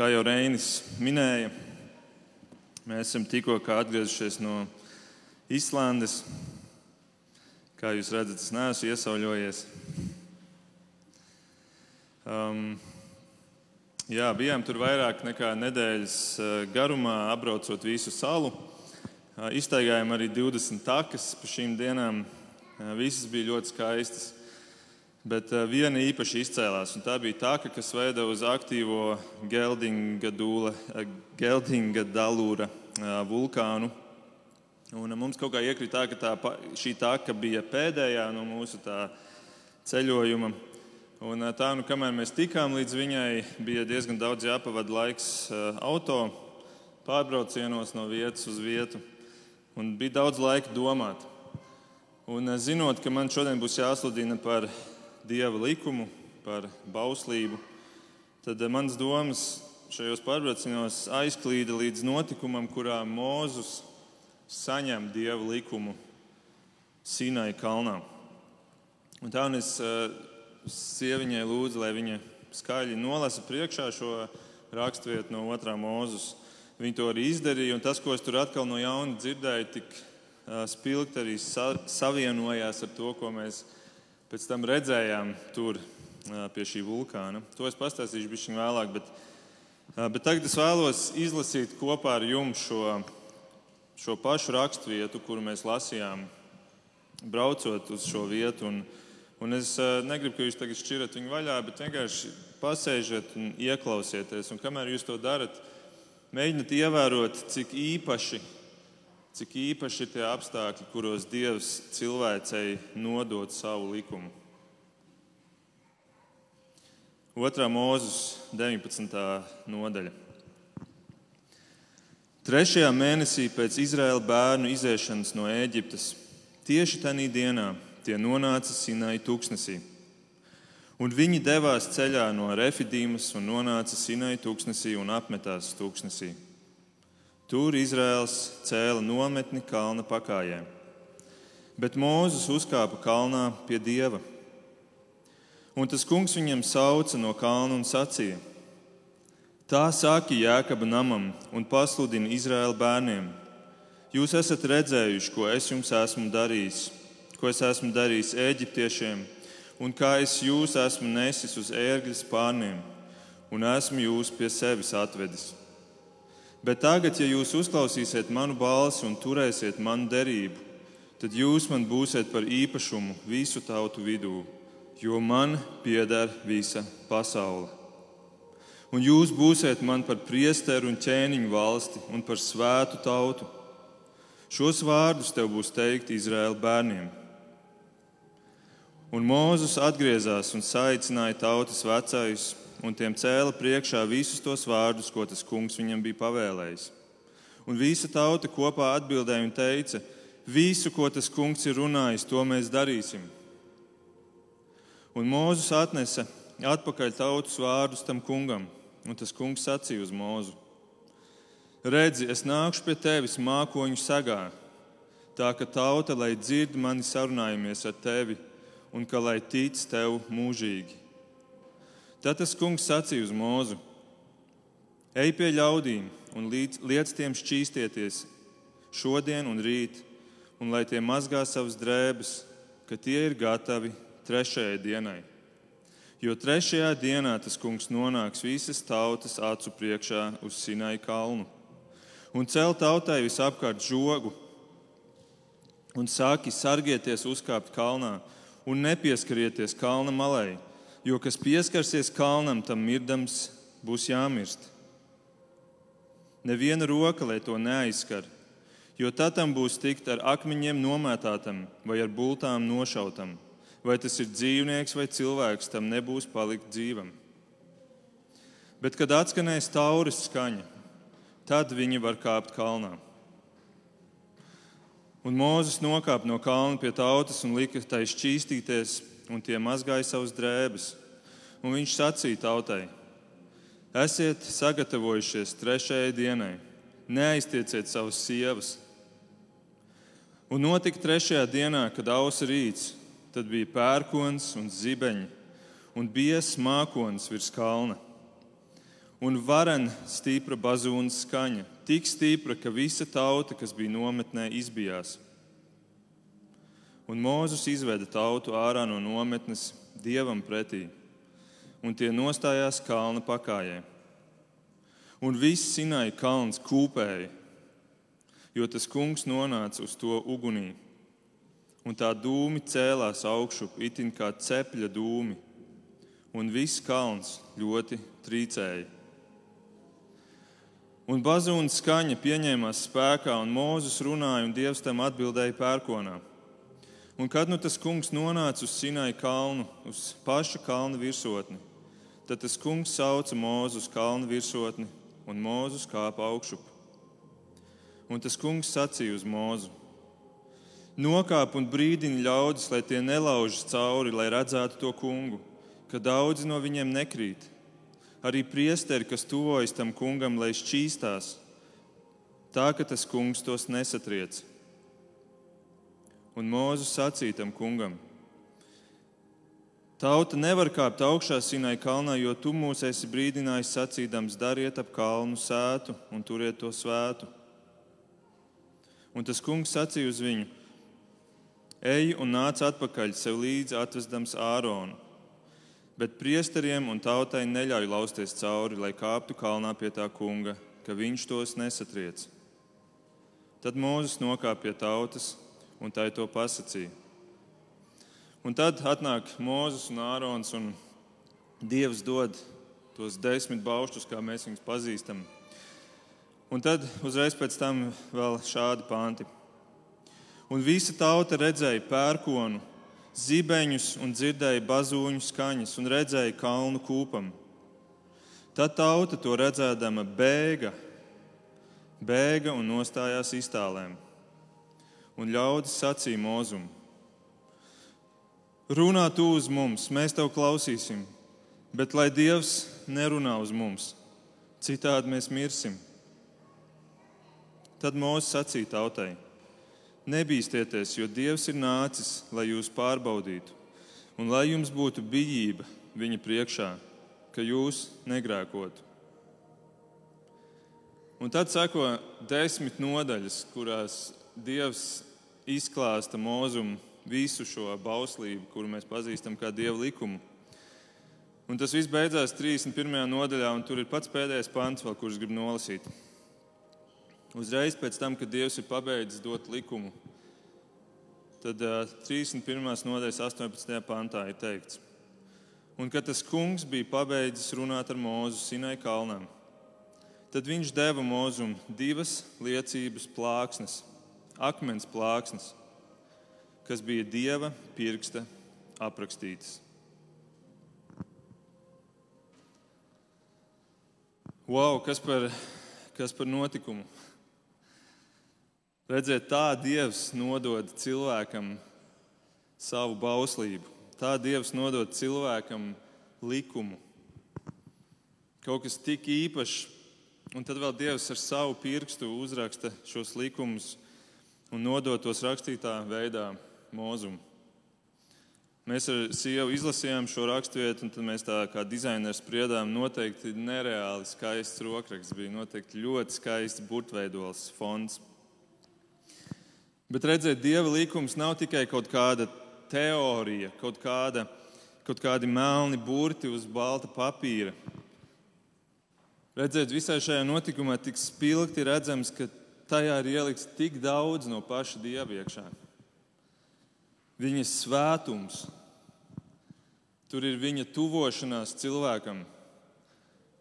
kā jau Reinis minēja, mēs esam tikko atgriezušies no Islandes. Kā jūs redzat, es neesmu iesauļojies. Um, jā, bijām tur vairāk nekā nedēļas uh, garumā, apbraucot visu salu. Uh, iztaigājām arī 20 takas pa šīm dienām. Uh, visas bija ļoti skaistas. Bet uh, viena īpaši izcēlās, un tā bija tā, kas veda uz aktīvo Geldinga, dūle, uh, Geldinga dalūra uh, vulkānu. Un mums kaut kā iekrita tā, ka tā, šī taka bija pēdējā no mūsu ceļojuma. Un tā, nu, kamēr mēs tikām līdz viņai, bija diezgan daudz jāpavada laiks auto pārbraucienos no vietas uz vietu. Un bija daudz laika domāt. Un zinot, ka man šodien būs jāsludina par dieva likumu, par bauslību, tad manas domas šajos pārbraucienos aizklīda līdz notikumam, kurā Mūzus saņem dieva likumu Sinai kalnā. Un tā un es uh, sieviņai lūdzu, lai viņa skaļi nolasa priekšā šo raksturvietu no otrā mūzus. Viņa to arī izdarīja, un tas, ko es tur atkal no jauna dzirdēju, tik uh, spilgti arī sa savienojās ar to, ko mēs pēc tam redzējām tur pie šī vulkāna. To es pastāstīšu bišķiņ vēlāk, bet, bet tagad es vēlos izlasīt kopā ar jums šo, šo pašu raksturvietu, kuru mēs lasījām, braucot uz šo vietu. Un, un es negribu, ka jūs tagad šķirat viņu vaļā, bet vienkārši pasēžiet un ieklausieties. Un kamēr jūs to darat, mēģiniet ievērot, cik īpaši cik īpaši ir tie apstākļi, kuros Dievs cilvēcei nodod savu likumu. Otrā mūzes 19. nodaļa. Trešajā mēnesī pēc Izraēla bērnu iziešanas no Ēģiptes, tieši tajā dienā tie nonāca Sinai tūkstnesī. Un viņi devās ceļā no Refidīmas un nonāca Sinai tūkstnesī un apmetās tūkstnesī. Tur Izraels cēla nometni kalna pakājē. Bet Mūzes uzkāpa kalnā pie dieva. Un tas kungs viņam sauca no kalna un sacīja: Tā saka Jēkaba namam un pasludina Izraēla bērniem: Jūs esat redzējuši, ko es jums esmu darījis, ko es esmu darījis eģiptiešiem, un kā es jūs esmu nesis uz ērgļa spārniem, un esmu jūs pie sevis atvedis. Bet tagad, ja jūs uzklausīsiet manu balsi un turēsiet manu derību, tad jūs man būsiet par īpašumu visu tautu vidū, jo man pieder visa pasaule. Un jūs būsiet man par priesteru un ķēniņu valsti un par svētu tautu. Šos vārdus tev būs teikt Izraēla bērniem. Un Mūzus atgriezās un saicināja tautas vecājus un tiem cēla priekšā visus tos vārdus, ko tas kungs viņam bija pavēlējis. Un visa tauta kopā atbildēja un teica: Visu, ko tas kungs ir runājis, to mēs darīsim. Un Mūzus atnesa atpakaļ tautas vārdus tam kungam, un tas kungs sacīja uz Mūzu: Redzi, es nākšu pie tevis mākoņu sagā, tā ka tauta lai dzird mani sarunājamies ar tevi, un ka lai tic tev mūžīgi. Tad tas kungs sacīja uz mūzu: Ej pie ļaudīm un liec tiem šķīstieties šodien un rīt, un lai tie mazgā savas drēbes, ka tie ir gatavi trešajai dienai. Jo trešajā dienā tas kungs nonāks visas tautas acu priekšā uz Sinai kalnu un cel tautai visapkārt žogu un sāki sargieties uzkāpt kalnā un nepieskarieties kalna malai jo kas pieskarsies kalnam, tam mirdams būs jāmirst. Neviena roka, lai to neaizskar, jo tad tam būs tikt ar akmeņiem nomētātam vai ar bultām nošautam. Vai tas ir dzīvnieks vai cilvēks, tam nebūs palikt dzīvam. Bet, kad atskanēs tauris skaņa, tad viņi var kāpt kalnā. Un Mūzes nokāpa no kalna pie tautas un lika tai šķīstīties, un tie mazgāja savus drēbes. Un viņš sacīja tautai: Esiet sagatavojušies trešajai dienai, neaiztieciet savas sievas. Un notika trešajā dienā, kad ausa rīts, tad bija pērkons un zibeņi un biezs mākonis virs kalna. un varen stipra bazūnas skaņa, tik stipra, ka visa tauta, kas bija nometnē, izbijās. Un Mūzus izveda tautu ārā no nometnes dievam pretī, un tie nostājās kalna pakājē. Un viss Sinai kalns kūpēja, jo tas kungs nonāca uz to ugunī. Un tā dūmi cēlās augšup, itin kā cepļa dūmi, un viss kalns ļoti trīcēja. Un bazūnas skaņa pieņēmās spēkā, un Mūzus runāja, un Dievs tam atbildēja pērkonā. Un kad nu tas kungs nonāca uz Sinai kalnu, uz paša kalna virsotni, tad tas kungs sauca Mūzu uz kalna virsotni, un Mūzus kāpa augšup. Un tas kungs sacīja uz Mūzu: Nokāp un brīdini ļaudis, lai tie nelaužas cauri, lai redzētu to kungu, ka daudzi no viņiem nekrīt. Arī priesteri, kas tuvojas tam kungam, lai šķīstās, tā ka tas kungs tos nesatriec. Un Mūzes sacīja tam kungam: Tauta nevar kāpt augšā Sinai kalnā, jo tu mūs esi brīdinājis sacīdams: dariet ap kalnu sētu un turiet to svētu. Un tas kungs sacīja uz viņu: Ej un nāc atpakaļ sev līdzi atvesdams Āronu. Bet priesteriem un tautai neļauj lausties cauri, lai kāptu kalnā pie tā kunga, ka viņš tos nesatriec. Tad Mūzes nokāpa pie tautas un tai to pasakīja. Un tad atnāk Mozus un Ārons, un Dievs dod tos desmit baušļus, kā mēs viņus pazīstam. Un tad uzreiz pēc tam vēl šādi panti. Un visa tauta redzēja pērkonu, zibeņus un dzirdēja bazūņu skaņas un redzēja kalnu kūpam. Tad tauta to redzēdama bēga, bēga un nostājās iztālēm un ļaudis sacīja mūzum: Runā tu uz mums, mēs tev klausīsim, bet lai Dievs nerunā uz mums, citādi mēs mirsim. Tad Mozus sacīja tautai: Nebīsties, jo Dievs ir nācis, lai jūs pārbaudītu, un lai jums būtu bijība viņa priekšā, ka jūs negrēkotu. Un tad seko desmit nodaļas, kurās Dievs izklāsta mūzumu visu šo bauslību, kuru mēs pazīstam kā Dieva likumu. Un tas viss beidzās 31. nodaļā, un tur ir pats pēdējais pants, vēl, kurš grib nolasīt. Uzreiz pēc tam, kad Dievs ir pabeidzis dot likumu, tad uh, 31. nodaļas 18. pantā ir teikts, un kad tas kungs bija pabeidzis runāt ar Mūzu Sinai kalnām, tad viņš deva Mūzum divas liecības plāksnes akmens plāksnes, kas bija dieva pirksta aprakstītas. Wow, kas par, kas par notikumu? Redziet, tā Dievs nodod cilvēkam savu bauslību. Tā Dievs nodod cilvēkam likumu. Kaut kas tik īpašs, un tad vēl Dievs ar savu pirkstu uzraksta šos likumus un nodot tos rakstītā veidā mūzumu. Mēs ar sievu izlasījām šo raksturvietu, un tad mēs tā kā dizaineri spriedām, noteikti nereāli skaists rokraksts, bija noteikti ļoti skaists burtveidols fonds. Bet redziet, dieva likums nav tikai kaut kāda teorija, kaut, kāda, kaut kādi melni burti uz balta papīra. Redziet, visā šajā notikumā tik spilgti redzams, ka tajā ir ielikts tik daudz no paša dieva iekšā. Viņa svētums, tur ir viņa tuvošanās cilvēkam,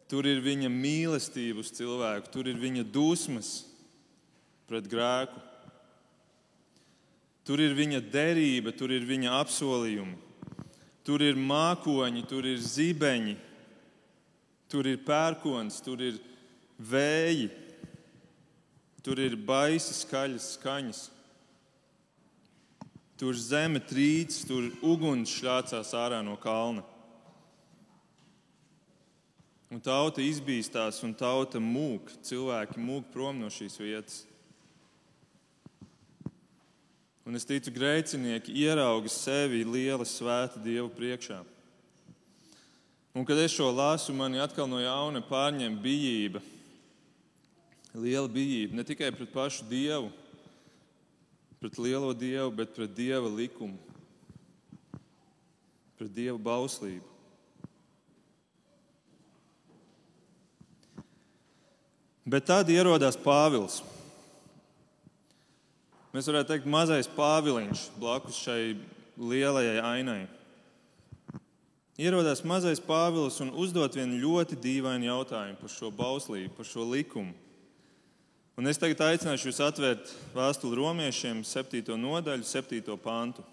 tur ir viņa mīlestība uz cilvēku, tur ir viņa dusmas pret grēku. Tur ir viņa derība, tur ir viņa apsolījumi, tur ir mākoņi, tur ir zibeņi, tur ir pērkons, tur ir vēji. Tur ir baisi skaļas skaņas. Tur zeme trīc, tur uguns šļācās ārā no kalna. Un tauta izbīstās, un tauta mūk. Cilvēki mūk prom no šīs vietas. Un es ticu, grēcinieki ierauga sevi liela svēta Dieva priekšā. Un, kad es šo lasu, man atkal no jauna pārņem bijība, liela bijība ne tikai pret pašu Dievu, pret lielo Dievu, bet pret Dieva likumu, pret Dieva bauslību. Bet tad ierodās Pāvils. Mēs varētu teikt, mazais Pāviliņš blakus šai lielajai ainai. Ierodās mazais Pāvils un uzdod vienu ļoti dīvainu jautājumu par šo bauslību, par šo likumu. Un es tagad aicināšu jūs atvērt vēstuli romiešiem, 7. nodaļu, 7. pantu.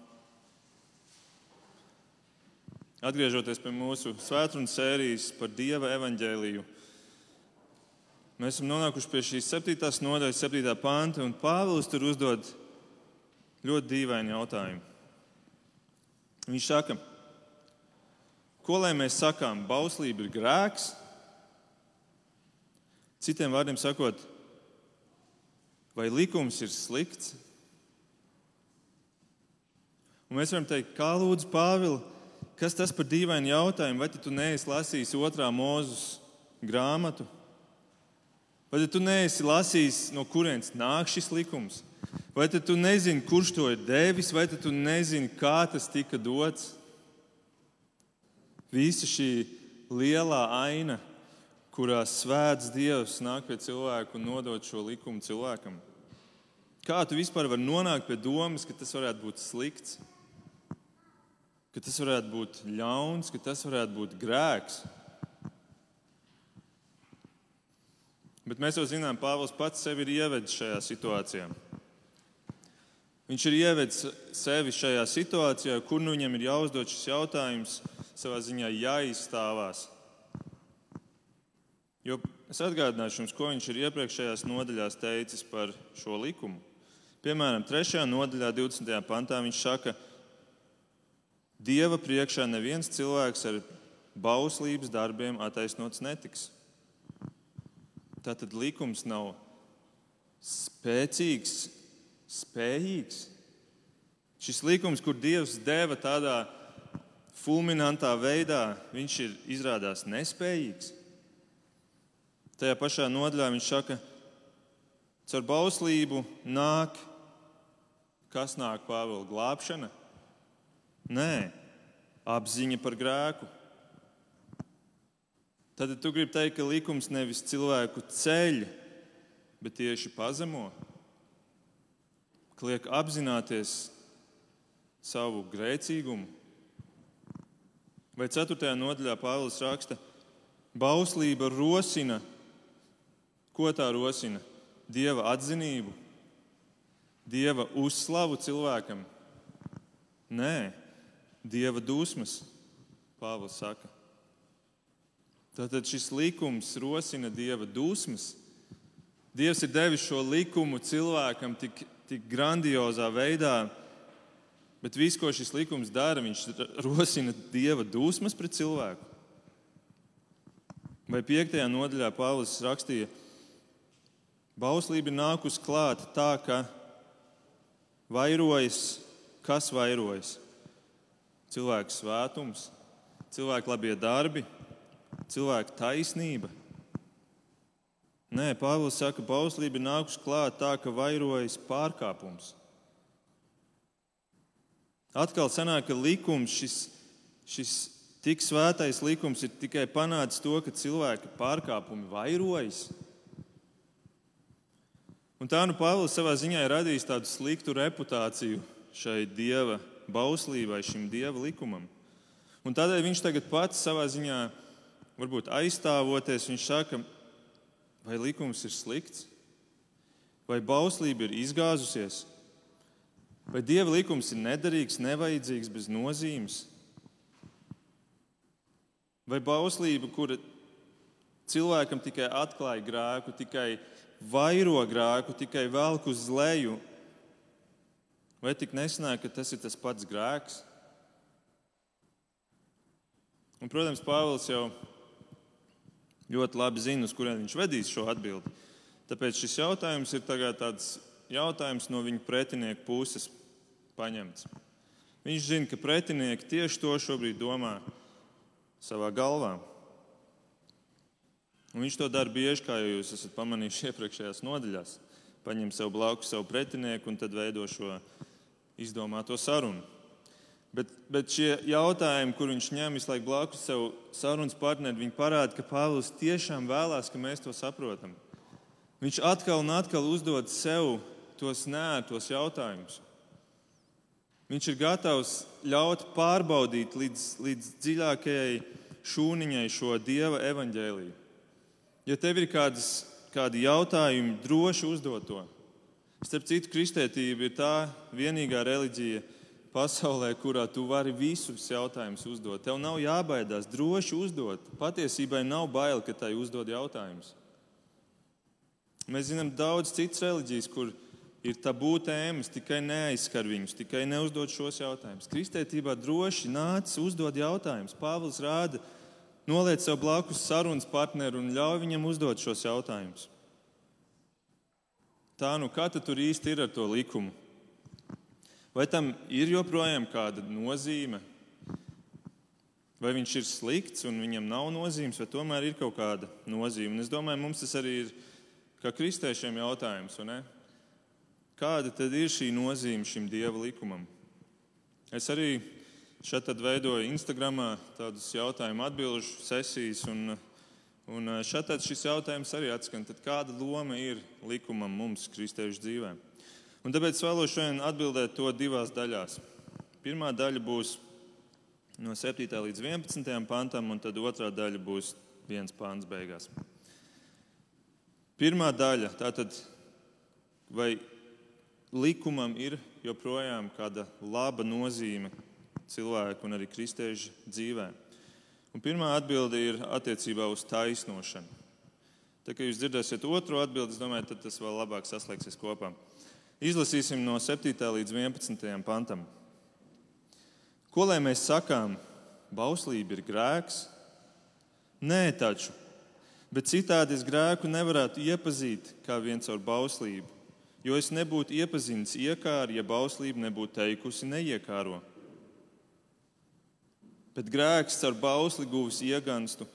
Atgriežoties pie mūsu svētdienas sērijas par Dieva evaņģēliju, mēs esam nonākuši pie šīs 7. nodaļas, 7. panta, un Pāvils tur uzdod ļoti dīvainu jautājumu. Viņš saka, ko lai mēs sakām, bauslība ir grēks? Citiem vārdiem sakot, vai likums ir slikts? Un mēs varam teikt, kā lūdzu, Pāvils, kas tas par dīvainu jautājumu? Vai tu neesi lasījis otrā mūzus grāmatu? Vai tu neesi lasījis, no kurienes nāk šis likums? Vai tu nezini, kurš to ir devis, vai tu nezini, kā tas tika dots? Visa šī lielā aina, kurā svēts Dievs nāk pie cilvēka un nodod šo likumu cilvēkam. Kā tu vispār vari nonākt pie domas, ka tas varētu būt slikts? ka tas varētu būt ļauns, ka tas varētu būt grēks. Bet mēs jau zinām, Pāvils pats sevi ir ievedis šajā situācijā. Viņš ir ievedis sevi šajā situācijā, kur nu viņam ir jāuzdod šis jautājums, savā ziņā jāizstāvās. Jo es atgādināšu jums, ko viņš ir iepriekšējās nodaļās teicis par šo likumu. Piemēram, 3. nodaļā, 20. pantā viņš saka, ka Dieva priekšā neviens cilvēks ar bauslības darbiem attaisnots netiks. Tātad likums nav spēcīgs, spējīgs. Šis likums, kur Dievs deva tādā fulminantā veidā, viņš ir izrādās nespējīgs. Tajā pašā nodaļā viņš saka, caur bauslību nāk, kas nāk Pāvila glābšana. Nē, apziņa par grēku. Tad tu gribi teikt, ka likums nevis cilvēku ceļ, bet tieši pazemo. Kliek apzināties savu grēcīgumu. Vai 4. nodaļā Pāvils raksta, bauslība rosina, ko tā rosina? Dieva atzinību, Dieva uzslavu cilvēkam. Nē, dieva dusmas, Pāvils saka. Tātad šis likums rosina dieva dusmas. Dievs ir devis šo likumu cilvēkam tik, tik grandiozā veidā, bet viss, ko šis likums dara, viņš rosina dieva dusmas pret cilvēku. Vai piektajā nodaļā Pāvils rakstīja, bauslība ir nākusi klāt tā, ka vairojas, kas vairojas? cilvēka svētums, cilvēka labie darbi, cilvēka taisnība. Nē, Pāvils saka, ka bauslība ir nākusi klāt tā, ka vairojas pārkāpums. Atkal sanāk, ka likums, šis, šis tik svētais likums ir tikai panācis to, ka cilvēka pārkāpumi vairojas. Un tā nu Pāvils savā ziņā ir radījis tādu sliktu reputāciju šai dieva bauslībai, šim dieva likumam. Un tādēļ viņš tagad pats savā ziņā, varbūt aizstāvoties, viņš saka, vai likums ir slikts, vai bauslība ir izgāzusies, vai dieva likums ir nederīgs, nevajadzīgs, bez nozīmes. Vai bauslība, kura cilvēkam tikai atklāja grēku, tikai vairo grēku, tikai velk uz leju, Vai tik nesanāk, ka tas ir tas pats grēks? Un, protams, Pāvils jau ļoti labi zina, uz kurien viņš vedīs šo atbildi. Tāpēc šis jautājums ir tāds jautājums no viņa pretinieka puses paņemts. Viņš zina, ka pretinieki tieši to šobrīd domā. savā galvā. Un viņš to dara bieži, kā jūs esat pamanījuši iepriekšējās nodaļās. Paņem sev blakus savu pretinieku un tad veido šo izdomāto sarunu. Bet, bet šie jautājumi, kur viņš ņem visu laiku blakus sev sarunas partneri, viņi parāda, ka Pāvils tiešām vēlās, ka mēs to saprotam. Viņš atkal un atkal uzdod sev tos nērtos jautājumus. Viņš ir gatavs ļaut pārbaudīt līdz, līdz dziļākajai šūniņai šo dieva evaņģēliju. Ja tev ir kādas, kādi jautājumi, droši uzdod to. Starp citu, kristētība ir tā vienīgā reliģija pasaulē, kurā tu vari visus jautājumus uzdot. Tev nav jābaidās, droši uzdot. Patiesībai nav bail, ka tai uzdod jautājumus. Mēs zinām daudz citas reliģijas, kur ir tabū tēmas, tikai neaizskar viņus, tikai neuzdod šos jautājumus. Kristietībā droši nāc, uzdod jautājumus. Pāvils rāda, ka noliec sev blakus sarunas partneri un ļauj viņam uzdot šos jautājumus. Tā nu, kā tur īsti ir ar to likumu? Vai tam ir joprojām kāda nozīme? Vai viņš ir slikts un viņam nav nozīmes, vai tomēr ir kaut kāda nozīme? Un es domāju, mums tas arī ir kā kristiešiem jautājums. Kāda tad ir šī nozīme šim dieva likumam? Es arī Šeit tad veidoju Instagramā tādus jautājumu atbildžu sesijas. Un, un šeit šis jautājums arī atskan. Tad kāda loma ir likumam mums, kristiešu dzīvē? Un tāpēc vēlos šodien atbildēt to divās daļās. Pirmā daļa būs no 7. līdz 11. pantam, un tad otrā daļa būs viens pāns beigās. Pirmā daļa - tātad, vai likumam ir joprojām kāda laba nozīme cilvēku un arī kristiešu dzīvē. Un pirmā atbilde ir attiecībā uz taisnošanu. Tā kā jūs dzirdēsiet otro atbildi, es domāju, tad tas vēl labāk saslēgsies kopā. Izlasīsim no 7. līdz 11. pantam. Ko lai mēs sakām? Bauslība ir grēks? Nē, taču. Bet citādi es grēku nevarētu iepazīt kā viens ar bauslību, jo es nebūtu iepazinis iekāru, ja bauslība nebūtu teikusi neiekāro bet grēks ar bausli guvis ieganstu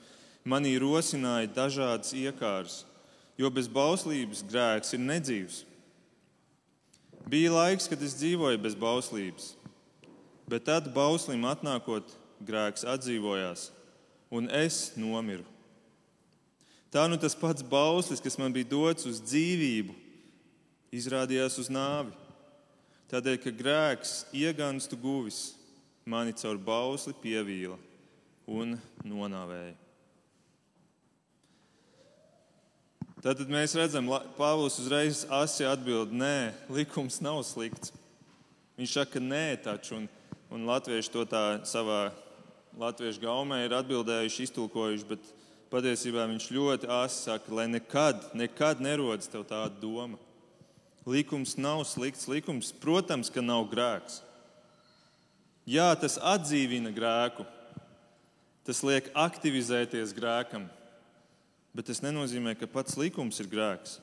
manī rosināja dažādas iekāras, jo bez bauslības grēks ir nedzīvs. Bija laiks, kad es dzīvoju bez bauslības, bet tad bauslim atnākot, grēks atdzīvojās, un es nomiru. Tā nu tas pats bauslis, kas man bija dots uz dzīvību, izrādījās uz nāvi. Tādēļ, ka grēks ieganstu guvis mani caur bausli pievīla un nonāvēja. Tad mēs redzam, ka Pāvils uzreiz asi atbild, nē, likums nav slikts. Viņš saka, nē, taču, un, un latvieši to tā savā latviešu gaumē ir atbildējuši, iztulkojuši, bet patiesībā viņš ļoti asi saka, lai nekad, nekad nerodas tev tāda doma. Likums nav slikts, likums, protams, ka nav grēks. Jā, tas atdzīvina grēku, tas liek aktivizēties grēkam, bet tas nenozīmē, ka pats likums ir grēks.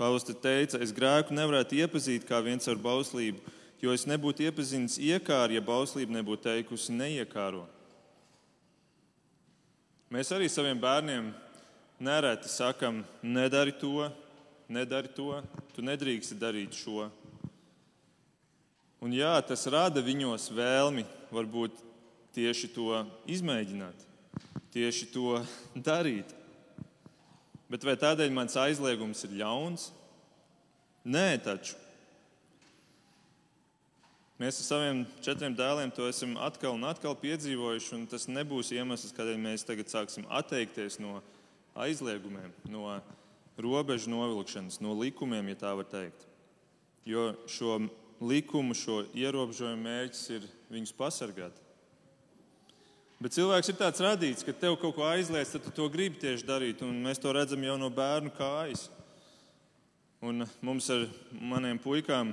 Te teica, es grēku nevarētu iepazīt kā viens ar bauslību, jo es nebūtu iepazinis iekāru, ja bauslība nebūtu teikusi neiekāro. Mēs arī saviem bērniem nereti sakam, nedari to, nedari to, tu nedrīksti darīt šo. Un jā, tas rada viņos vēlmi varbūt tieši to izmēģināt, tieši to darīt. Bet vai tādēļ mans aizliegums ir ļauns? Nē, taču. Mēs ar saviem četriem dēliem to esam atkal un atkal piedzīvojuši, un tas nebūs iemesls, kādēļ mēs tagad sāksim atteikties no aizliegumiem, no robežu novilkšanas, no likumiem, ja tā var teikt. Jo šo likumu, šo ierobežojumu mērķis ir viņus pasargāt. Bet cilvēks ir tāds radīts, ka tev kaut ko aizliedz, tad tu to gribi tieši darīt. Mēs to redzam jau no bērnu kājas. Un mums ar maniem puikām,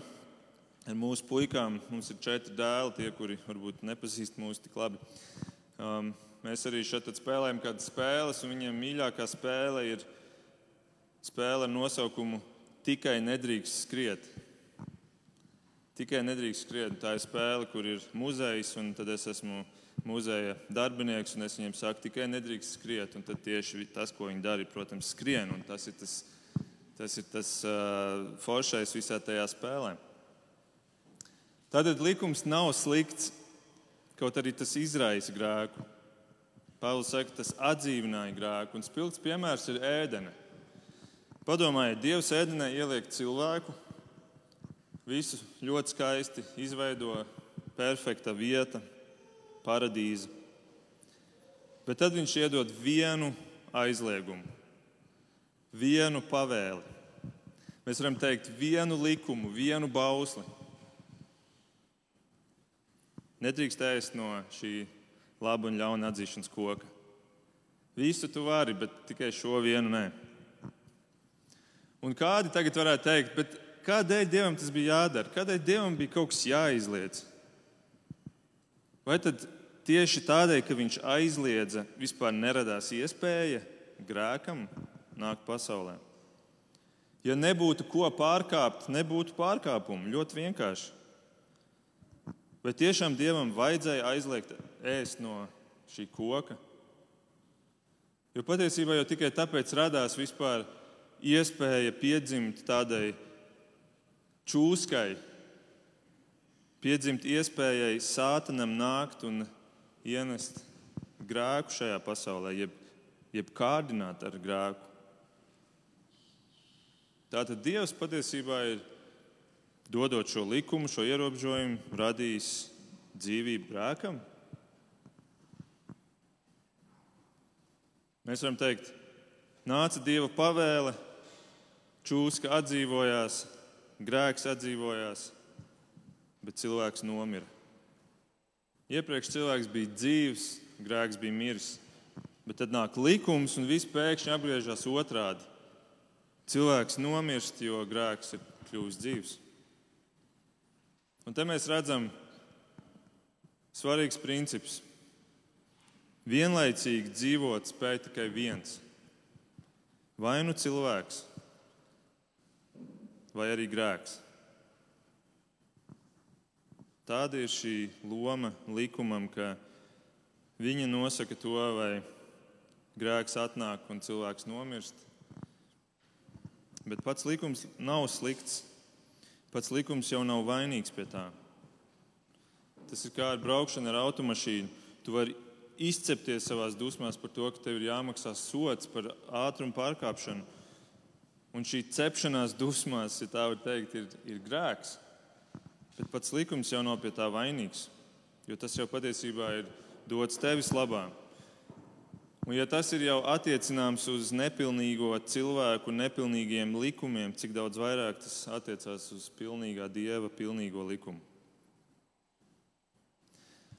ar mūsu puikām, mums ir četri dēli, tie, kuri varbūt nepazīst mūs tik labi. Um, mēs arī šeit spēlējam kādas spēles, un viņiem mīļākā spēle ir spēle ar nosaukumu Tikai nedrīkst skriet. Tikai nedrīkst skriet. Tā ir spēle, kur ir muzejs, un tad es esmu muzeja darbinieks, un es viņiem saku, tikai nedrīkst skriet. Un tad tieši tas, ko viņi dara, ir, protams, skrien. Tas ir tas, tas, ir tas uh, foršais visā tajā spēlē. Tātad likums nav slikts, kaut arī tas izraisa grēku. Pāvils saka, tas atdzīvināja grēku, un spilgts piemērs ir ēdene. Padomājiet, Dievs ēdenē ieliek cilvēku, visu ļoti skaisti izveido, perfekta vieta, paradīze. Bet tad viņš iedod vienu aizliegumu, vienu pavēli. Mēs varam teikt, vienu likumu, vienu bausli. Nedrīkst ēst no šī laba un ļauna atzīšanas koka. Visu tu vari, bet tikai šo vienu nē. Un kādi tagad varētu teikt, kādēļ Dievam tas bija jādara? Kādēļ Dievam bija kaut kas jāizliedz? Vai tad tieši tādēļ, ka viņš aizliedza, vispār neradās iespēja grēkam nākt pasaulē? Ja nebūtu ko pārkāpt, nebūtu pārkāpumu. Ļoti vienkārši. Vai tiešām Dievam vajadzēja aizliegt ēst no šī koka? Jo patiesībā jau tikai tāpēc radās vispār iespēja piedzimt tādai čūskai, piedzimt iespējai sātanam nākt un ienest grēku šajā pasaulē, jeb, jeb kārdināt ar grēku. Tātad Dievs patiesībā ir dodot šo likumu, šo ierobežojumu, radījis dzīvību grēkam? Mēs varam teikt, nāca Dieva pavēle, čūska atdzīvojās, grēks atdzīvojās, bet cilvēks nomira. Iepriekš cilvēks bija dzīves, grēks bija miris, bet tad nāk likums un viss pēkšņi apgriežas otrādi. Cilvēks nomirst, jo grēks ir kļuvis dzīves. Un te mēs redzam svarīgs princips. Vienlaicīgi dzīvot spēj tikai viens. Vai nu cilvēks, vai arī grēks. Tāda ir šī loma likumam, ka viņa nosaka to, vai grēks atnāk un cilvēks nomirst. Bet pats likums nav slikts. Pats likums jau nav vainīgs pie tā. Tas ir kā ar braukšanu ar automašīnu. Tu vari izcepties savā dusmās par to, ka tev ir jāmaksā sots par ātrumu pārkāpšanu. Un šī cepšanās dusmās, ja tā var teikt, ir, ir grēks. Bet pats likums jau nav pie tā vainīgs, jo tas jau patiesībā ir dots tevis labā. Un, ja tas ir jau attiecināms uz nepilnīgo cilvēku, nepilnīgiem likumiem, cik daudz vairāk tas attiecās uz pilnīgā dieva, pilnīgo likumu.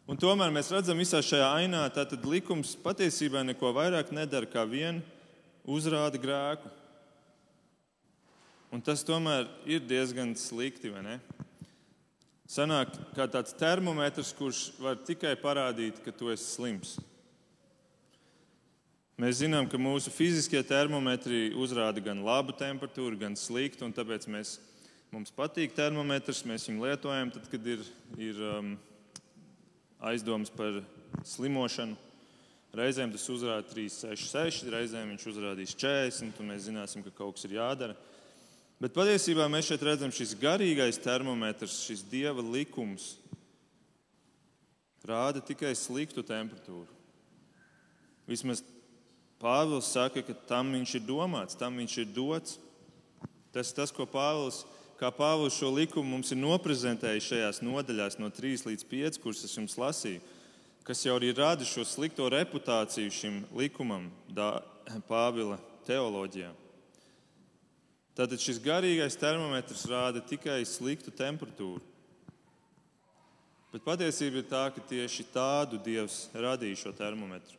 Un tomēr mēs redzam, visā šajā ainā, ka likums patiesībā neko vairāk nedara, kā vien uzrāda grēku. Un tas tomēr ir diezgan slikti? Sanāk kā tāds termometrs, kurš var tikai parādīt, ka tu esi slims. Mēs zinām, ka mūsu fiziskie termometri uzrāda gan labu temperatūru, gan sliktu, un tāpēc mēs, mums patīk termometrs. Mēs viņu lietojam, tad, kad ir, ir um, aizdomas par slimošanu. Reizēm tas uzrāda 366, reizēm viņš uzrādīs 40, un mēs zināsim, ka kaut kas ir jādara. Bet patiesībā mēs šeit redzam, šis garīgais termometrs, šis dieva likums, rāda tikai sliktu temperatūru. Vismaz Pāvils saka, ka tam viņš ir domāts, tam viņš ir dots. Tas ir tas, ko Pāvils, kā Pāvils šo likumu mums ir noprezentējis šajās nodaļās, no 3 līdz 5, kuras es jums lasīju, kas jau arī rada šo slikto reputāciju šim likumam, Pāvila teoloģijā. Tātad šis garīgais termometrs rāda tikai sliktu temperatūru. Bet patiesība ir tā, ka tieši tādu Dievs radīja šo termometru.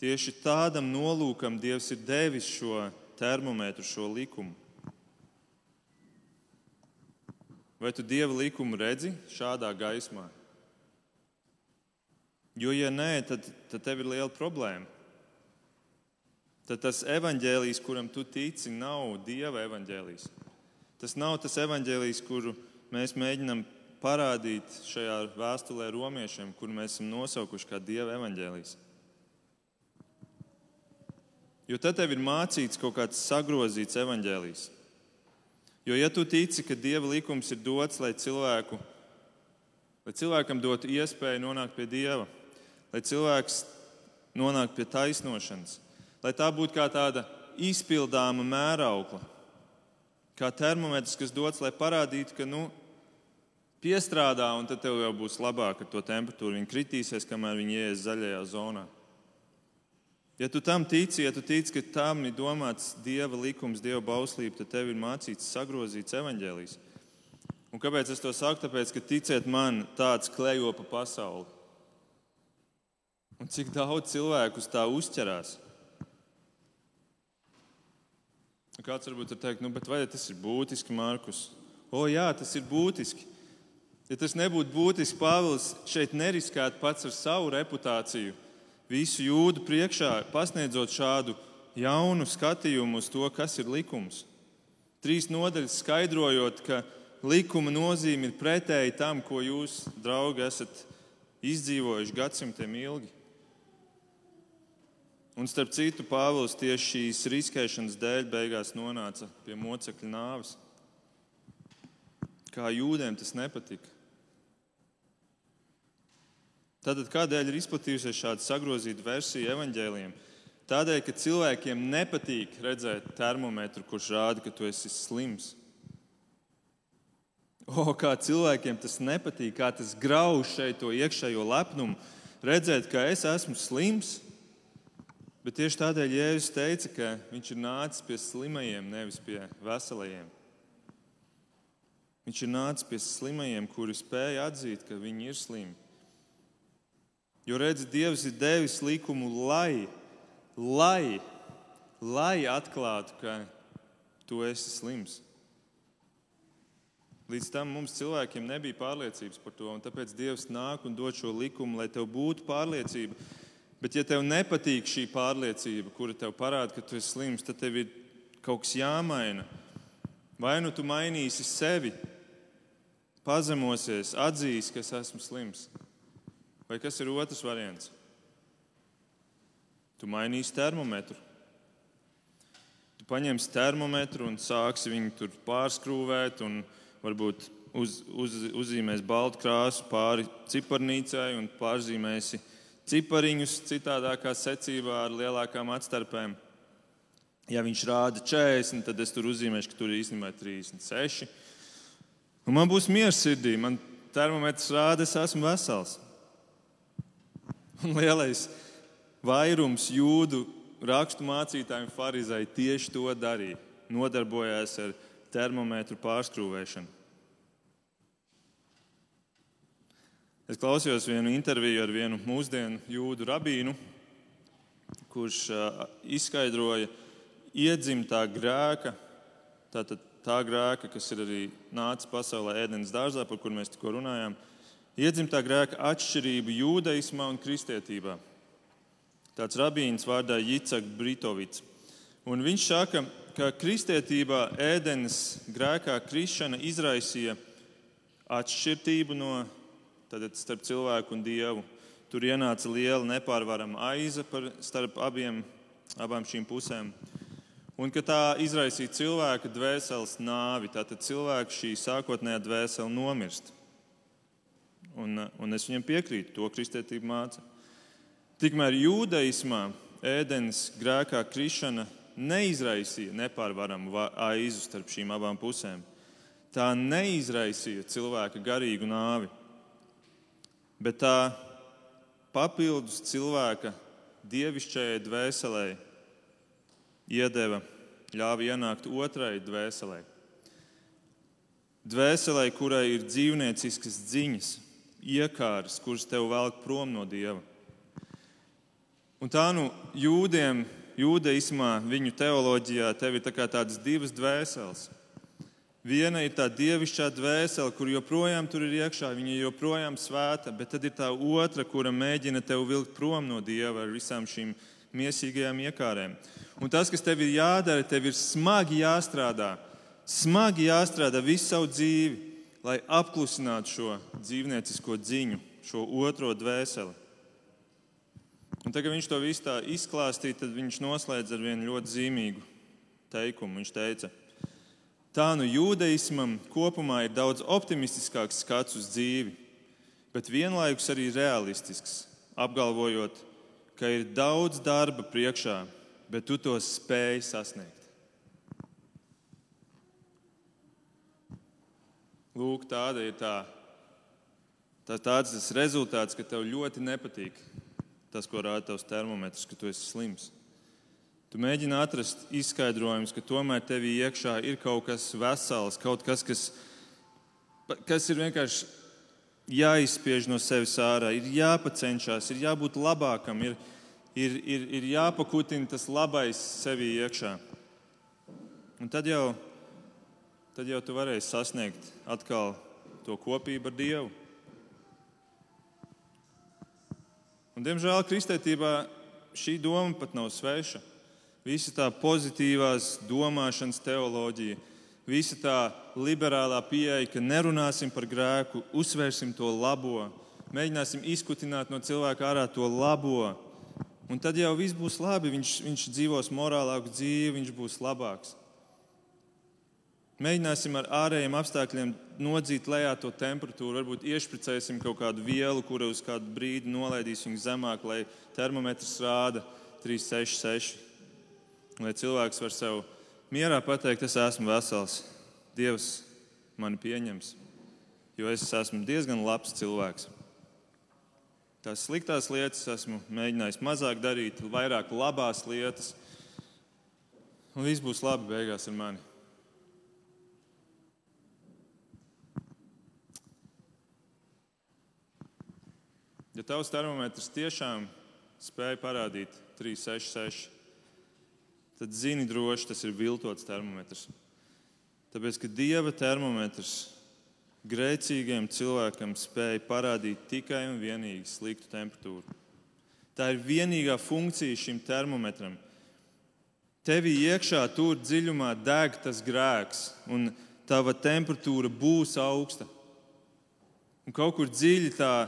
Tieši tādam nolūkam Dievs ir devis šo termometru, šo likumu. Vai tu Dieva likumu redzi šādā gaismā? Jo, ja nē, tad, tad tev ir liela problēma. Tad tas evaņģēlijs, kuram tu tici, nav Dieva evaņģēlijs. Tas nav tas evaņģēlijs, kuru mēs mēģinām parādīt šajā vēstulē romiešiem, kur mēs esam nosaukuši kā Dieva evaņģēlijas. Jo tad tev ir mācīts kaut kāds sagrozīts evaņģēlijs. Jo, ja tu tici, ka Dieva likums ir dots, lai, cilvēku, lai cilvēkam dotu iespēju nonākt pie Dieva, lai cilvēks nonāktu pie taisnošanas, lai tā būtu kā tāda izpildāma mēraukla, kā termometrs, kas dots, lai parādītu, ka nu, piestrādā, un tad tev jau būs labāk ar to temperatūru. Viņa kritīsies, kamēr viņa ies zaļajā zonā. Ja tu tam tici, ja tu tici, ka tam ir domāts dieva likums, dieva bauslība, tad tev ir mācīts sagrozīts evaņģēlijs. Un kāpēc es to saku? Tāpēc, ka ticiet man, tāds klejo pa pasauli. Un cik daudz cilvēku uz tā uzķerās? Kāds varbūt ir teikt, nu, vai tas ir būtiski, Mārkus? O, jā, tas ir būtiski. Ja tas nebūtu būtiski, Pāvils šeit neriskētu pats ar savu reputāciju, visu jūdu priekšā, pasniedzot šādu jaunu skatījumu uz to, kas ir likums. Trīs nodaļas skaidrojot, ka likuma nozīme ir pretēji tam, ko jūs, draugi, esat izdzīvojuši gadsimtiem ilgi. Un starp citu, Pāvils tieši šīs riskēšanas dēļ beigās nonāca pie mocekļa nāves. Kā jūdiem tas nepatika. Tātad kādēļ ir izplatījusies šāda sagrozīta versija evaņģēliem? Tādēļ, ka cilvēkiem nepatīk redzēt termometru, kurš rāda, ka tu esi slims. O, kā cilvēkiem tas nepatīk, kā tas grauž šeit to iekšējo lepnumu, redzēt, ka es esmu slims Bet tieši tādēļ Jēzus teica, ka viņš ir nācis pie slimajiem, nevis pie veselajiem. Viņš ir nācis pie slimajiem, kuri spēja atzīt, ka viņi ir slimi. Jo redziet, Dievs ir devis likumu, lai, lai, lai atklātu, ka tu esi slims. Līdz tam mums cilvēkiem nebija pārliecības par to, un tāpēc Dievs nāk un dod šo likumu, lai tev būtu pārliecība, Bet, ja tev nepatīk šī pārliecība, kura tev parāda, ka tu esi slims, tad tev ir kaut kas jāmaina. Vai nu tu mainīsi sevi, pazemosies, atzīsi, ka es esmu slims, vai kas ir otrs variants? Tu mainīsi termometru. Tu paņemsi termometru un sāksi viņu tur pārskrūvēt, un varbūt uz, uz, uzzīmēs baltu krāsu pāri ciparnīcai un pārzīmēsi cipariņus citādākā secībā ar lielākām atstarpēm. Ja viņš rāda 40, tad es tur uzzīmēšu, ka tur ir īstenībā 36. Un man būs miers sirdī, man termometrs rāda, es esmu vesels. Un lielais vairums jūdu rakstu mācītājiem Pharizai tieši to darīja. Nodarbojās ar termometru pārskrūvēšanu. Es klausījos vienu interviju ar vienu mūsdienu jūdu rabīnu, kurš izskaidroja iedzimtā grēka, tātad tā grēka, kas ir arī nācis pasaulē ēdienas dārzā, par kur mēs tikko runājām, iedzimtā grēka atšķirību jūdaismā un kristietībā. Tāds rabīns vārdā Jicak Britovits. Un viņš saka, ka kristietībā ēdienas grēkā krišana izraisīja atšķirību no tad starp cilvēku un dievu. Tur ienāca liela nepārvarama aiza par, starp abiem, abām šīm pusēm. Un ka tā izraisīja cilvēka dvēseles nāvi, tātad cilvēka šī sākotnējā dvēsele nomirst. Un, un es viņam piekrītu, to kristietība māca. Tikmēr jūdaismā ēdienas grēkā krišana neizraisīja nepārvaramu aizu starp šīm abām pusēm. Tā neizraisīja cilvēka garīgu nāvi bet tā papildus cilvēka dievišķajai dvēselē iedeva, ļāva ienākt otrai dvēselē. Dvēselē, kurai ir dzīvnieciskas dziņas, iekāras, kuras tev velk prom no dieva. Un tā nu jūdiem, jūdeismā, viņu teoloģijā, tev ir tā tādas divas dvēseles. Viena ir tā dievišķā dvēsele, kur joprojām tur ir iekšā, viņa ir joprojām svēta, bet tad ir tā otra, kura mēģina tevi vilkt prom no dieva ar visām šīm mīsīgajām iekārēm. Un tas, kas tev ir jādara, tev ir smagi jāstrādā, smagi jāstrādā visu savu dzīvi, lai apklusinātu šo dzīvniecisko dziņu, šo otro dvēseli. Un tagad viņš to visu tā izklāstīja, tad viņš noslēdz ar vienu ļoti zīmīgu teikumu. Viņš teica, tā nu jūdaismam kopumā ir daudz optimistiskāks skats uz dzīvi, bet vienlaikus arī realistisks, apgalvojot, ka ir daudz darba priekšā, bet tu to spēj sasniegt. Lūk, tāda ir tā, tā tāds tas rezultāts, ka tev ļoti nepatīk tas, ko rāda tavs termometrs, ka tu esi slims. Tu mēģini atrast izskaidrojumus, ka tomēr tevī iekšā ir kaut kas vesels, kaut kas, kas, kas ir vienkārši jāizspiež no sevis ārā, ir jāpacenšas, ir jābūt labākam, ir, ir, ir, ir jāpakutina tas labais sevī iekšā. Un tad jau, tad jau tu varēsi sasniegt atkal to kopību ar Dievu. Un, diemžēl kristietībā šī doma pat nav sveša. Visa tā pozitīvās domāšanas teoloģija, visa tā liberālā pieeja, ka nerunāsim par grēku, uzsvērsim to labo, mēģināsim izkutināt no cilvēka ārā to labo. Un tad jau viss būs labi, viņš, viņš dzīvos morālāku dzīvi, viņš būs labāks. Mēģināsim ar ārējiem apstākļiem nodzīt lejā to temperatūru. Varbūt iešpricēsim kaut kādu vielu, kura uz kādu brīdi nolaidīs viņu zemāk, lai termometrs rāda 366. Lai cilvēks var sev mierā pateikt, es esmu vesels, Dievs mani pieņems, jo es esmu diezgan labs cilvēks. Tās sliktās lietas esmu mēģinājis mazāk darīt, vairāk labās lietas, un viss būs labi beigās ar mani. Ja tavs termometrs tiešām spēja parādīt 366, tad zini droši, tas ir viltots termometrs. Tāpēc, ka dieva termometrs grēcīgiem cilvēkam spēja parādīt tikai un vienīgi sliktu temperatūru. Tā ir vienīgā funkcija šim termometram. Tevī iekšā, tur dziļumā deg tas grēks, un tava temperatūra būs augsta. Un kaut kur dziļi tā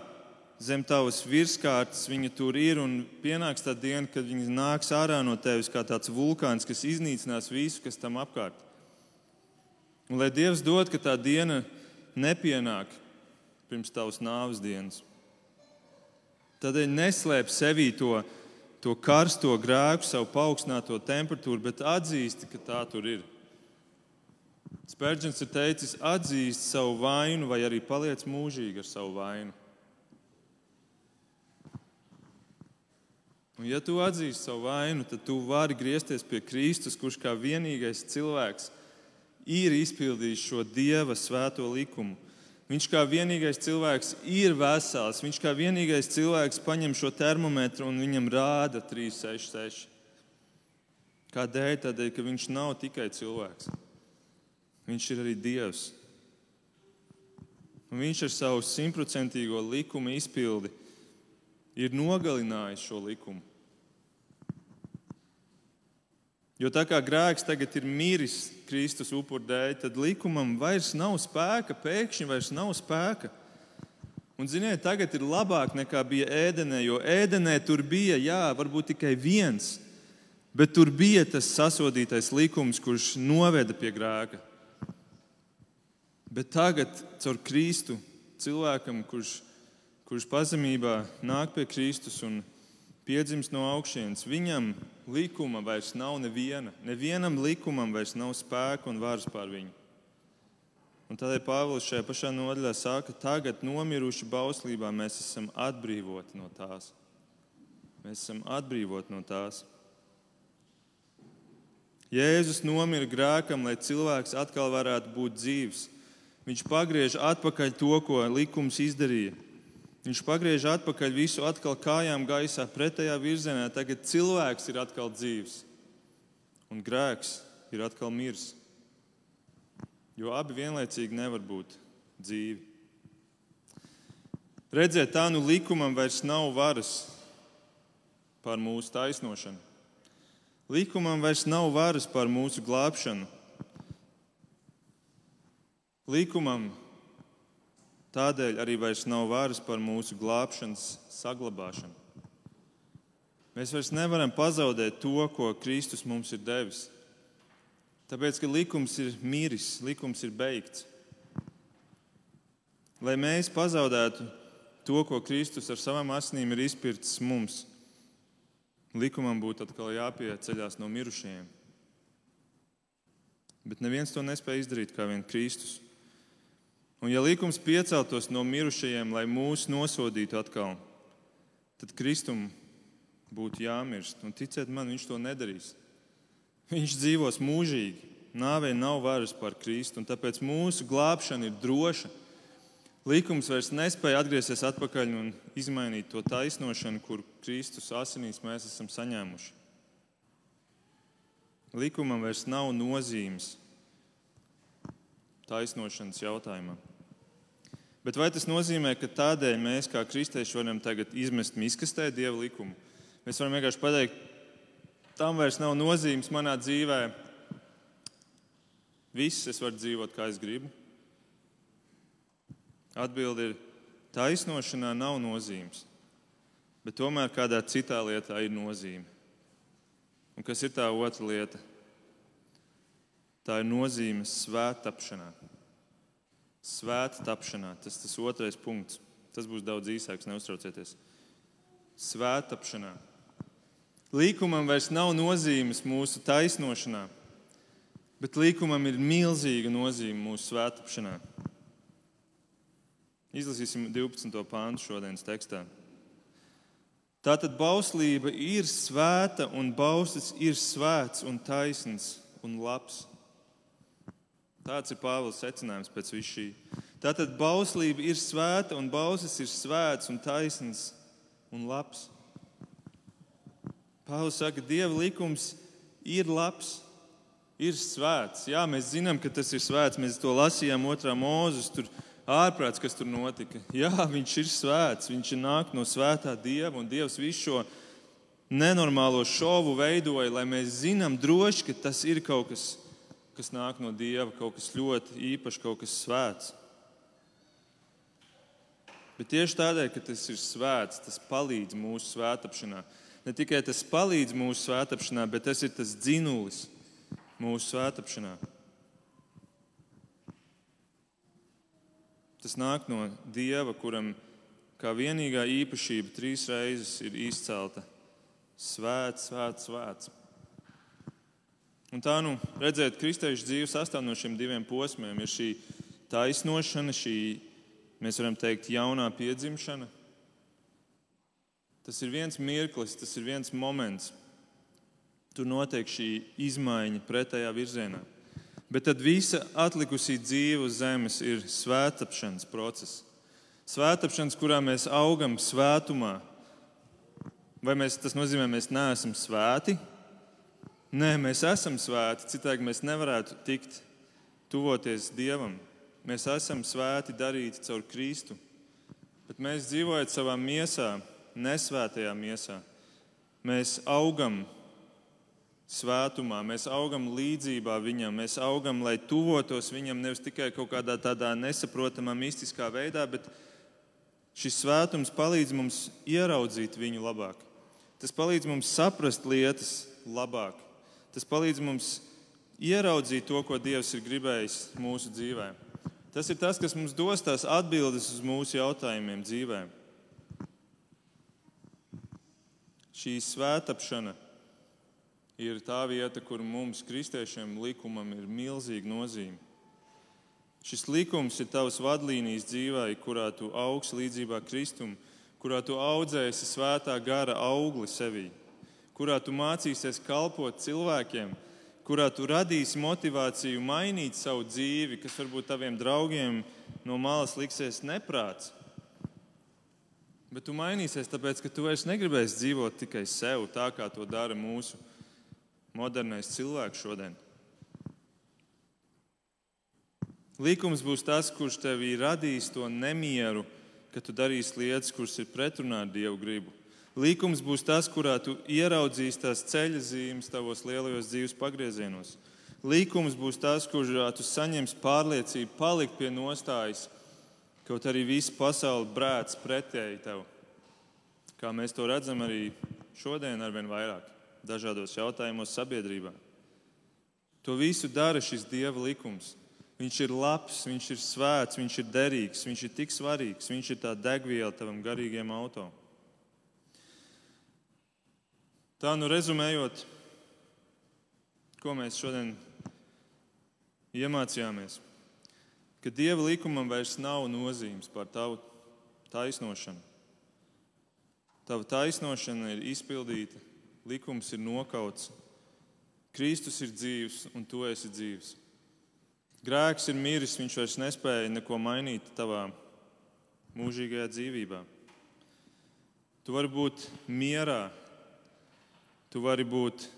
zem tavas virskārtas viņa tur ir, un pienāks tā diena, kad viņa nāks ārā no tevis kā tāds vulkāns, kas iznīcinās visu, kas tam apkārt. Un lai Dievs dod, ka tā diena nepienāk pirms tavas nāves dienas. Tādēļ neslēp sevī to, to karsto grēku, savu paaugstināto temperatūru, bet atzīsti, ka tā tur ir. Spērģents ir teicis, atzīst savu vainu, vai arī paliec mūžīgi ar savu vainu. Un, ja tu atzīsti savu vainu, tad tu vari griezties pie Kristus, kurš kā vienīgais cilvēks ir izpildījis šo Dieva svēto likumu. Viņš kā vienīgais cilvēks ir vesels. Viņš kā vienīgais cilvēks paņem šo termometru un viņam rāda 366. Kādēļ? Tādēļ, ka viņš nav tikai cilvēks. Viņš ir arī Dievs. Un viņš ar savu simtprocentīgo likuma izpildi ir nogalinājis šo likumu. Jo tā kā grēks tagad ir miris Kristus upuru dēļ, tad likumam vairs nav spēka, pēkšņi vairs nav spēka. Un, ziniet, tagad ir labāk nekā bija ēdenē, jo ēdenē tur bija, jā, varbūt tikai viens, bet tur bija tas sasodītais likums, kurš noveda pie grēka. Bet tagad, caur Kristu, cilvēkam, kurš, kurš pazemībā nāk pie Kristus un piedzimst no augšas, viņam likuma vairs nav neviena. Nevienam likumam vairs nav spēka un varas pār viņu. Un tādēļ Pāvils šajā pašā nodaļā saka, tagad nomiruši bauslībā mēs esam atbrīvoti no tās. Mēs esam atbrīvoti no tās. Jēzus nomira grēkam, lai cilvēks atkal varētu būt dzīves. Viņš pagriež atpakaļ to, ko likums izdarīja. Viņš pagriež atpakaļ visu atkal kājām gaisā, pretējā virzienā. Tagad cilvēks ir atkal dzīves, un grēks ir atkal miris. Jo abi vienlaicīgi nevar būt dzīvi. Redziet, tā nu likumam vairs nav varas pār mūsu taisnošanu. Likumam vairs nav varas pār mūsu glābšanu. Likumam tādēļ arī vairs nav varas par mūsu glābšanas saglabāšanu. Mēs vairs nevaram pazaudēt to, ko Kristus mums ir devis. Tāpēc, ka likums ir miris, likums ir beigts. Lai mēs pazaudētu to, ko Kristus ar savām asinīm ir izpircis mums, likumam būtu atkal jāpieceļās no mirušajiem. Bet neviens to nespēja izdarīt kā vien Kristus. Un ja likums pieceltos no mirušajiem, lai mūs nosodītu atkal, tad Kristum būtu jāmirst. Un ticiet man, viņš to nedarīs. Viņš dzīvos mūžīgi. Nāvei nav varas pār Kristu, un tāpēc mūsu glābšana ir droša. Likums vairs nespēja atgriezties atpakaļ un izmainīt to taisnošanu, kur Kristus asinīs mēs esam saņēmuši. Likumam vairs nav nozīmes taisnošanas jautājumā. Bet vai tas nozīmē, ka tādēļ mēs, kā kristieši, varam tagad izmest miskastē dievu likumu? Mēs varam vienkārši pateikt, tam vairs nav nozīmes manā dzīvē. Viss es varu dzīvot, kā es gribu. Atbilde ir, taisnošanā nav nozīmes, bet tomēr kādā citā lietā ir nozīme. Un kas ir tā otra lieta? Tā ir nozīme svētapšanā. Svētapšanā tas ir tas otrais punkts. Tas būs daudz īsāks, neuztraucieties. Svētapšanā. Līkumam vairs nav nozīmes mūsu taisnošanā, bet līkumam ir milzīga nozīme mūsu svētapšanā. Izlasīsim 12. pāntu šodienas tekstā. Tātad bauslība ir svēta, un bauslis ir svēts, un taisns un labs. Tāds ir Pāvils secinājums pēc visu šī. Tātad bauslība ir svēta, un bauslis ir svēts, un taisns un labs. Pāvils saka, ka Dieva likums ir labs, ir svēts. Jā, mēs zinām, ka tas ir svēts. Mēs to lasījām otrā mūzes. Tur ārprāts, kas tur notika. Jā, viņš ir svēts, viņš ir nāk no svētā dieva, un Dievs visu šo nenormālo šovu veidoja, lai mēs zinām droši, ka tas ir kaut kas, kas nāk no dieva, kaut kas ļoti īpašs, kaut kas svēts. Bet tieši tādēļ, ka tas ir svēts, tas palīdz mūsu svētāpšanā. Ne tikai tas palīdz mūsu svētāpšanā, bet tas ir tas dzinulis mūsu svētāpšanā. Tas nāk no Dieva, kuram kā vienīgā īpašība trīs reizes ir izcelta svēts, svēts, svēts. Un tā, nu, redzēt, kristiešu dzīve sastāv no šiem diviem posmiem. Ir šī taisnošana, šī, mēs varam teikt, jaunā piedzimšana. Tas ir viens mirklis, tas ir viens moments. Tur notiek šī izmaiņa pretējā virzienā. Bet tad visa atlikusī dzīve uz zemes ir svētāpšanas process. Svētāpšanas, kurā mēs augam svētumā. Vai mēs, tas nozīmē, ka mēs neesam svēti? Nē, mēs esam svēti. Citādi mēs nevarētu tikt tuvoties Dievam. Mēs esam svēti darīti caur Kristu. Bet mēs dzīvojam savā miesā, nesvētajā miesā. Mēs augam svētumā, mēs augam līdzībā viņam, mēs augam, lai tuvotos viņam nevis tikai kaut kādā tādā nesaprotamā, mistiskā veidā, bet šis svētums palīdz mums ieraudzīt viņu labāk. Tas palīdz mums saprast lietas labāk. Tas palīdz mums ieraudzīt to, ko Dievs ir gribējis mūsu dzīvē. Tas ir tas, kas mums dos tās atbildes uz mūsu jautājumiem dzīvē. Šī svētāpšana ir tā vieta, kur mums, kristiešiem, likumam ir milzīga nozīme. Šis likums ir tavs vadlīnijas dzīvē, kurā tu augsi līdzībā Kristum, kurā tu audzēsi svētā gara augli sevī, kurā tu mācīsies kalpot cilvēkiem, kurā tu radīsi motivāciju mainīt savu dzīvi, kas varbūt taviem draugiem no malas liksies neprāts. Bet tu mainīsies, tāpēc ka tu vairs negribēsi dzīvot tikai sev, tā kā to dara mūsu modernais cilvēks šodien. Līkums būs tas, kurš tevī radīs to nemieru, ka tu darīsi lietas, kuras ir pretrunā ar Dievu gribu. Līkums būs tas, kurā tu ieraudzīsi tās ceļa zīmes tavos lielajos dzīves pagriezienos. Līkums būs tas, kurā tu saņemsi pārliecību, palikt pie nostājas, Kaut arī visa pasaule brēc pretēji tev. Kā mēs to redzam arī šodien, arvien vairāk, dažādos jautājumos sabiedrībā. To visu dara šis Dieva likums. Viņš ir labs, viņš ir svēts, viņš ir derīgs, viņš ir tik svarīgs, viņš ir tā degviela tavam garīgiem auto. Tā nu rezumējot, ko mēs šodien iemācījāmies, ka Dieva likumam vairs nav nozīmes par tavu taisnošanu. Tava taisnošana ir izpildīta, likums ir nokauts, Kristus ir dzīvs un tu esi dzīvs. Grēks ir miris, viņš vairs nespēja neko mainīt tavā mūžīgajā dzīvībā. Tu vari būt mierā, tu vari būt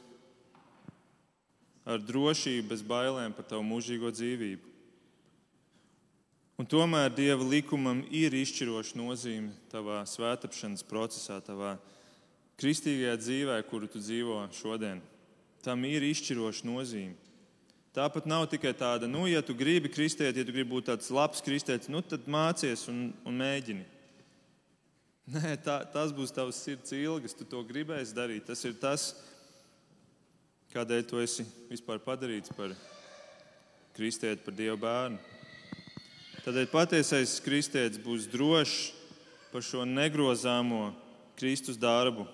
ar drošību, bez bailēm par tavu mūžīgo dzīvību. Un tomēr Dieva likumam ir izšķiroša nozīme tavā svētāpšanas procesā, tavā kristīgajā dzīvē, kuru tu dzīvo šodien. Tam ir izšķiroša nozīme. Tāpat nav tikai tāda, nu, ja tu gribi kristēt, ja tu gribi būt tāds labs kristēts, nu, tad mācies un, un mēģini. Nē, tā, tas būs tavs sirds ilgas, tu to gribēsi darīt. Tas ir tas, kādēļ tu esi vispār padarīts par kristieti, par Dieva bērnu. Tādēļ patiesais kristietis būs drošs par šo negrozāmo Kristus darbu.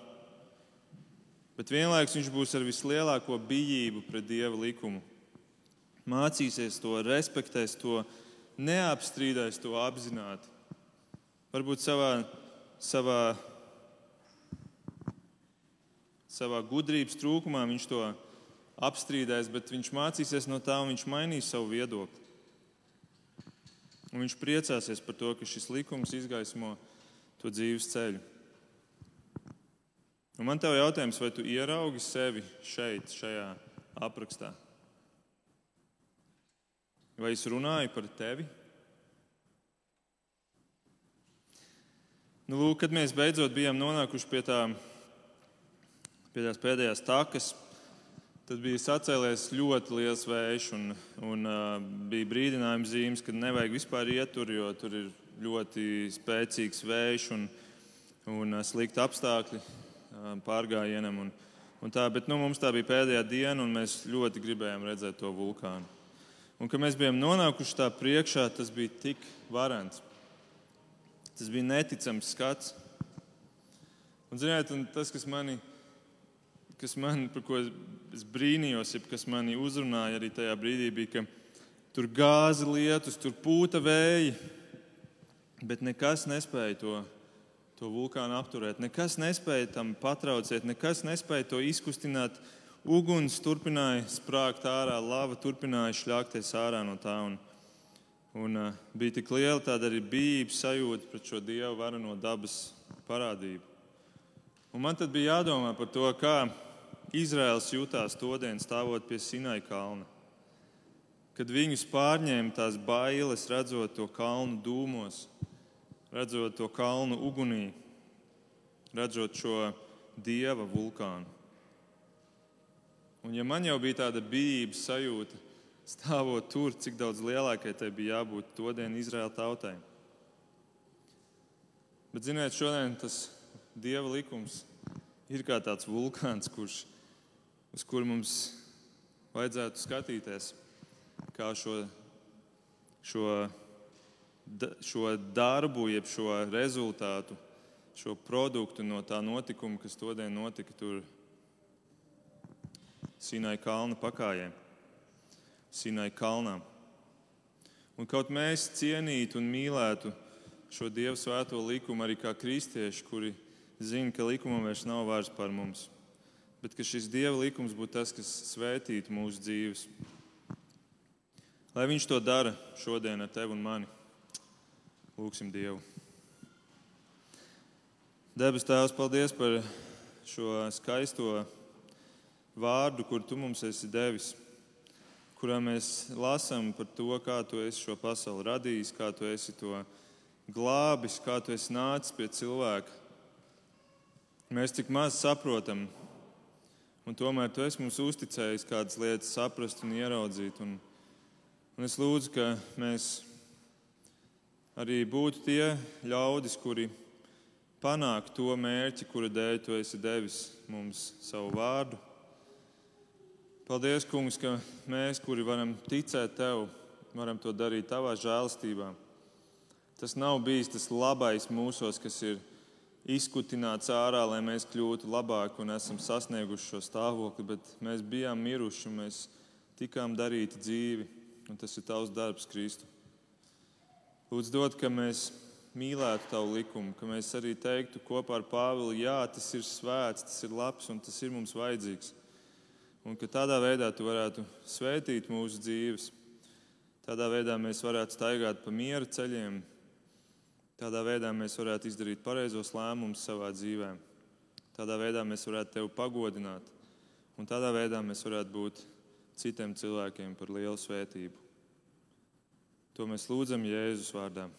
Bet vienlaikus viņš būs ar vislielāko bijību pret Dieva likumu. Mācīsies to, respektēs to, neapstrīdēs to apzināti. Varbūt savā, savā, savā gudrības trūkumā viņš to apstrīdēs, bet viņš mācīsies no tā un viņš mainīs savu viedokli. Un viņš priecāsies par to, ka šis likums izgaismo to dzīves ceļu. Un man te ir jautājums, vai tu ieraugi sevi šeit, šajā aprakstā? Vai es runāju par tevi? Nu, lūk, kad mēs beidzot bijām nonākuši pie, tā, pie tās pēdējās takas, Tad bija sacēlies ļoti liels vējš, un, un uh, bija brīdinājums zīmes, ka nevajag vispār iet tur, jo tur ir ļoti spēcīgs vējš un, un uh, slikti apstākļi uh, pārgājienam. Un, un tā, bet nu, mums tā bija pēdējā diena, un mēs ļoti gribējām redzēt to vulkānu. Un, kad mēs bijām nonākuši tā priekšā, tas bija tik varants. Tas bija neticams skats. Un, ziniet, un tas, kas manī kas man, par ko es brīnījos, ja kas mani uzrunāja arī tajā brīdī, bija, ka tur gāzi lietus, tur pūta vēji, bet nekas nespēja to, to vulkānu apturēt. Nekas nespēja tam patraucēt, nekas nespēja to izkustināt. Uguns turpināja sprāgt ārā, lava turpināja šļākties ārā no tā. Un, un, uh, bija tik liela tāda arī bijības sajūta pret šo dievu varano dabas parādību. Un man tad bija jādomā par to, kā Izraels jutās todien stāvot pie Sinai kalna. Kad viņus pārņēma tās bailes, redzot to kalnu dūmos, redzot to kalnu ugunī, redzot šo dieva vulkānu. Un, ja man jau bija tāda bijības sajūta, stāvot tur, cik daudz lielākai tai bija jābūt todien Izraēla tautai. Bet, ziniet, šodien tas dieva likums ir kā tāds vulkāns, kurš uz kuru mums vajadzētu skatīties, kā šo, šo, šo darbu, jeb šo rezultātu, šo produktu no tā notikuma, kas todien notika tur Sinai kalna pakājē, Sinai kalnā. Un kaut mēs cienītu un mīlētu šo Dieva svēto likumu arī kā kristieši, kuri zina, ka likumam vairs nav vairs par mums bet ka šis Dieva likums būtu tas, kas svētītu mūsu dzīves. Lai Viņš to dara šodien ar tevi un mani. Lūksim Dievu. Debes Tēvs, paldies par šo skaisto vārdu, kur Tu mums esi devis, kurā mēs lasām par to, kā Tu esi šo pasauli radījis, kā Tu esi to glābis, kā Tu esi nācis pie cilvēka. Mēs tik maz saprotam Un tomēr tu esi mums uzticējis kādas lietas, saprast un ieraudzīt. Un, un es lūdzu, ka mēs arī būtu tie ļaudis, kuri panāk to mērķi, kura dēļ tu esi devis mums savu vārdu. Paldies, Kungs, ka mēs, kuri varam ticēt Tev, varam to darīt Tavā žēlastībā. Tas nav bijis tas labais mūsos, kas ir izkutināts ārā, lai mēs kļūtu labāki un esam sasnieguši šo stāvokli, bet mēs bijām miruši, mēs tikām darīti dzīvi, un tas ir Tavs darbs, Kristu. Lūdzu, dod, ka mēs mīlētu Tavu likumu, ka mēs arī teiktu kopā ar Pāvilu, jā, tas ir svēts, tas ir labs un tas ir mums vajadzīgs un ka tādā veidā tu varētu svētīt mūsu dzīves. Tādā veidā mēs varētu staigāt pa miera ceļiem, tādā veidā mēs varētu izdarīt pareizos lēmumus savā dzīvē, tādā veidā mēs varētu tevi pagodināt, un tādā veidā mēs varētu būt citiem cilvēkiem par lielu svētību. To mēs lūdzam Jēzus vārdā.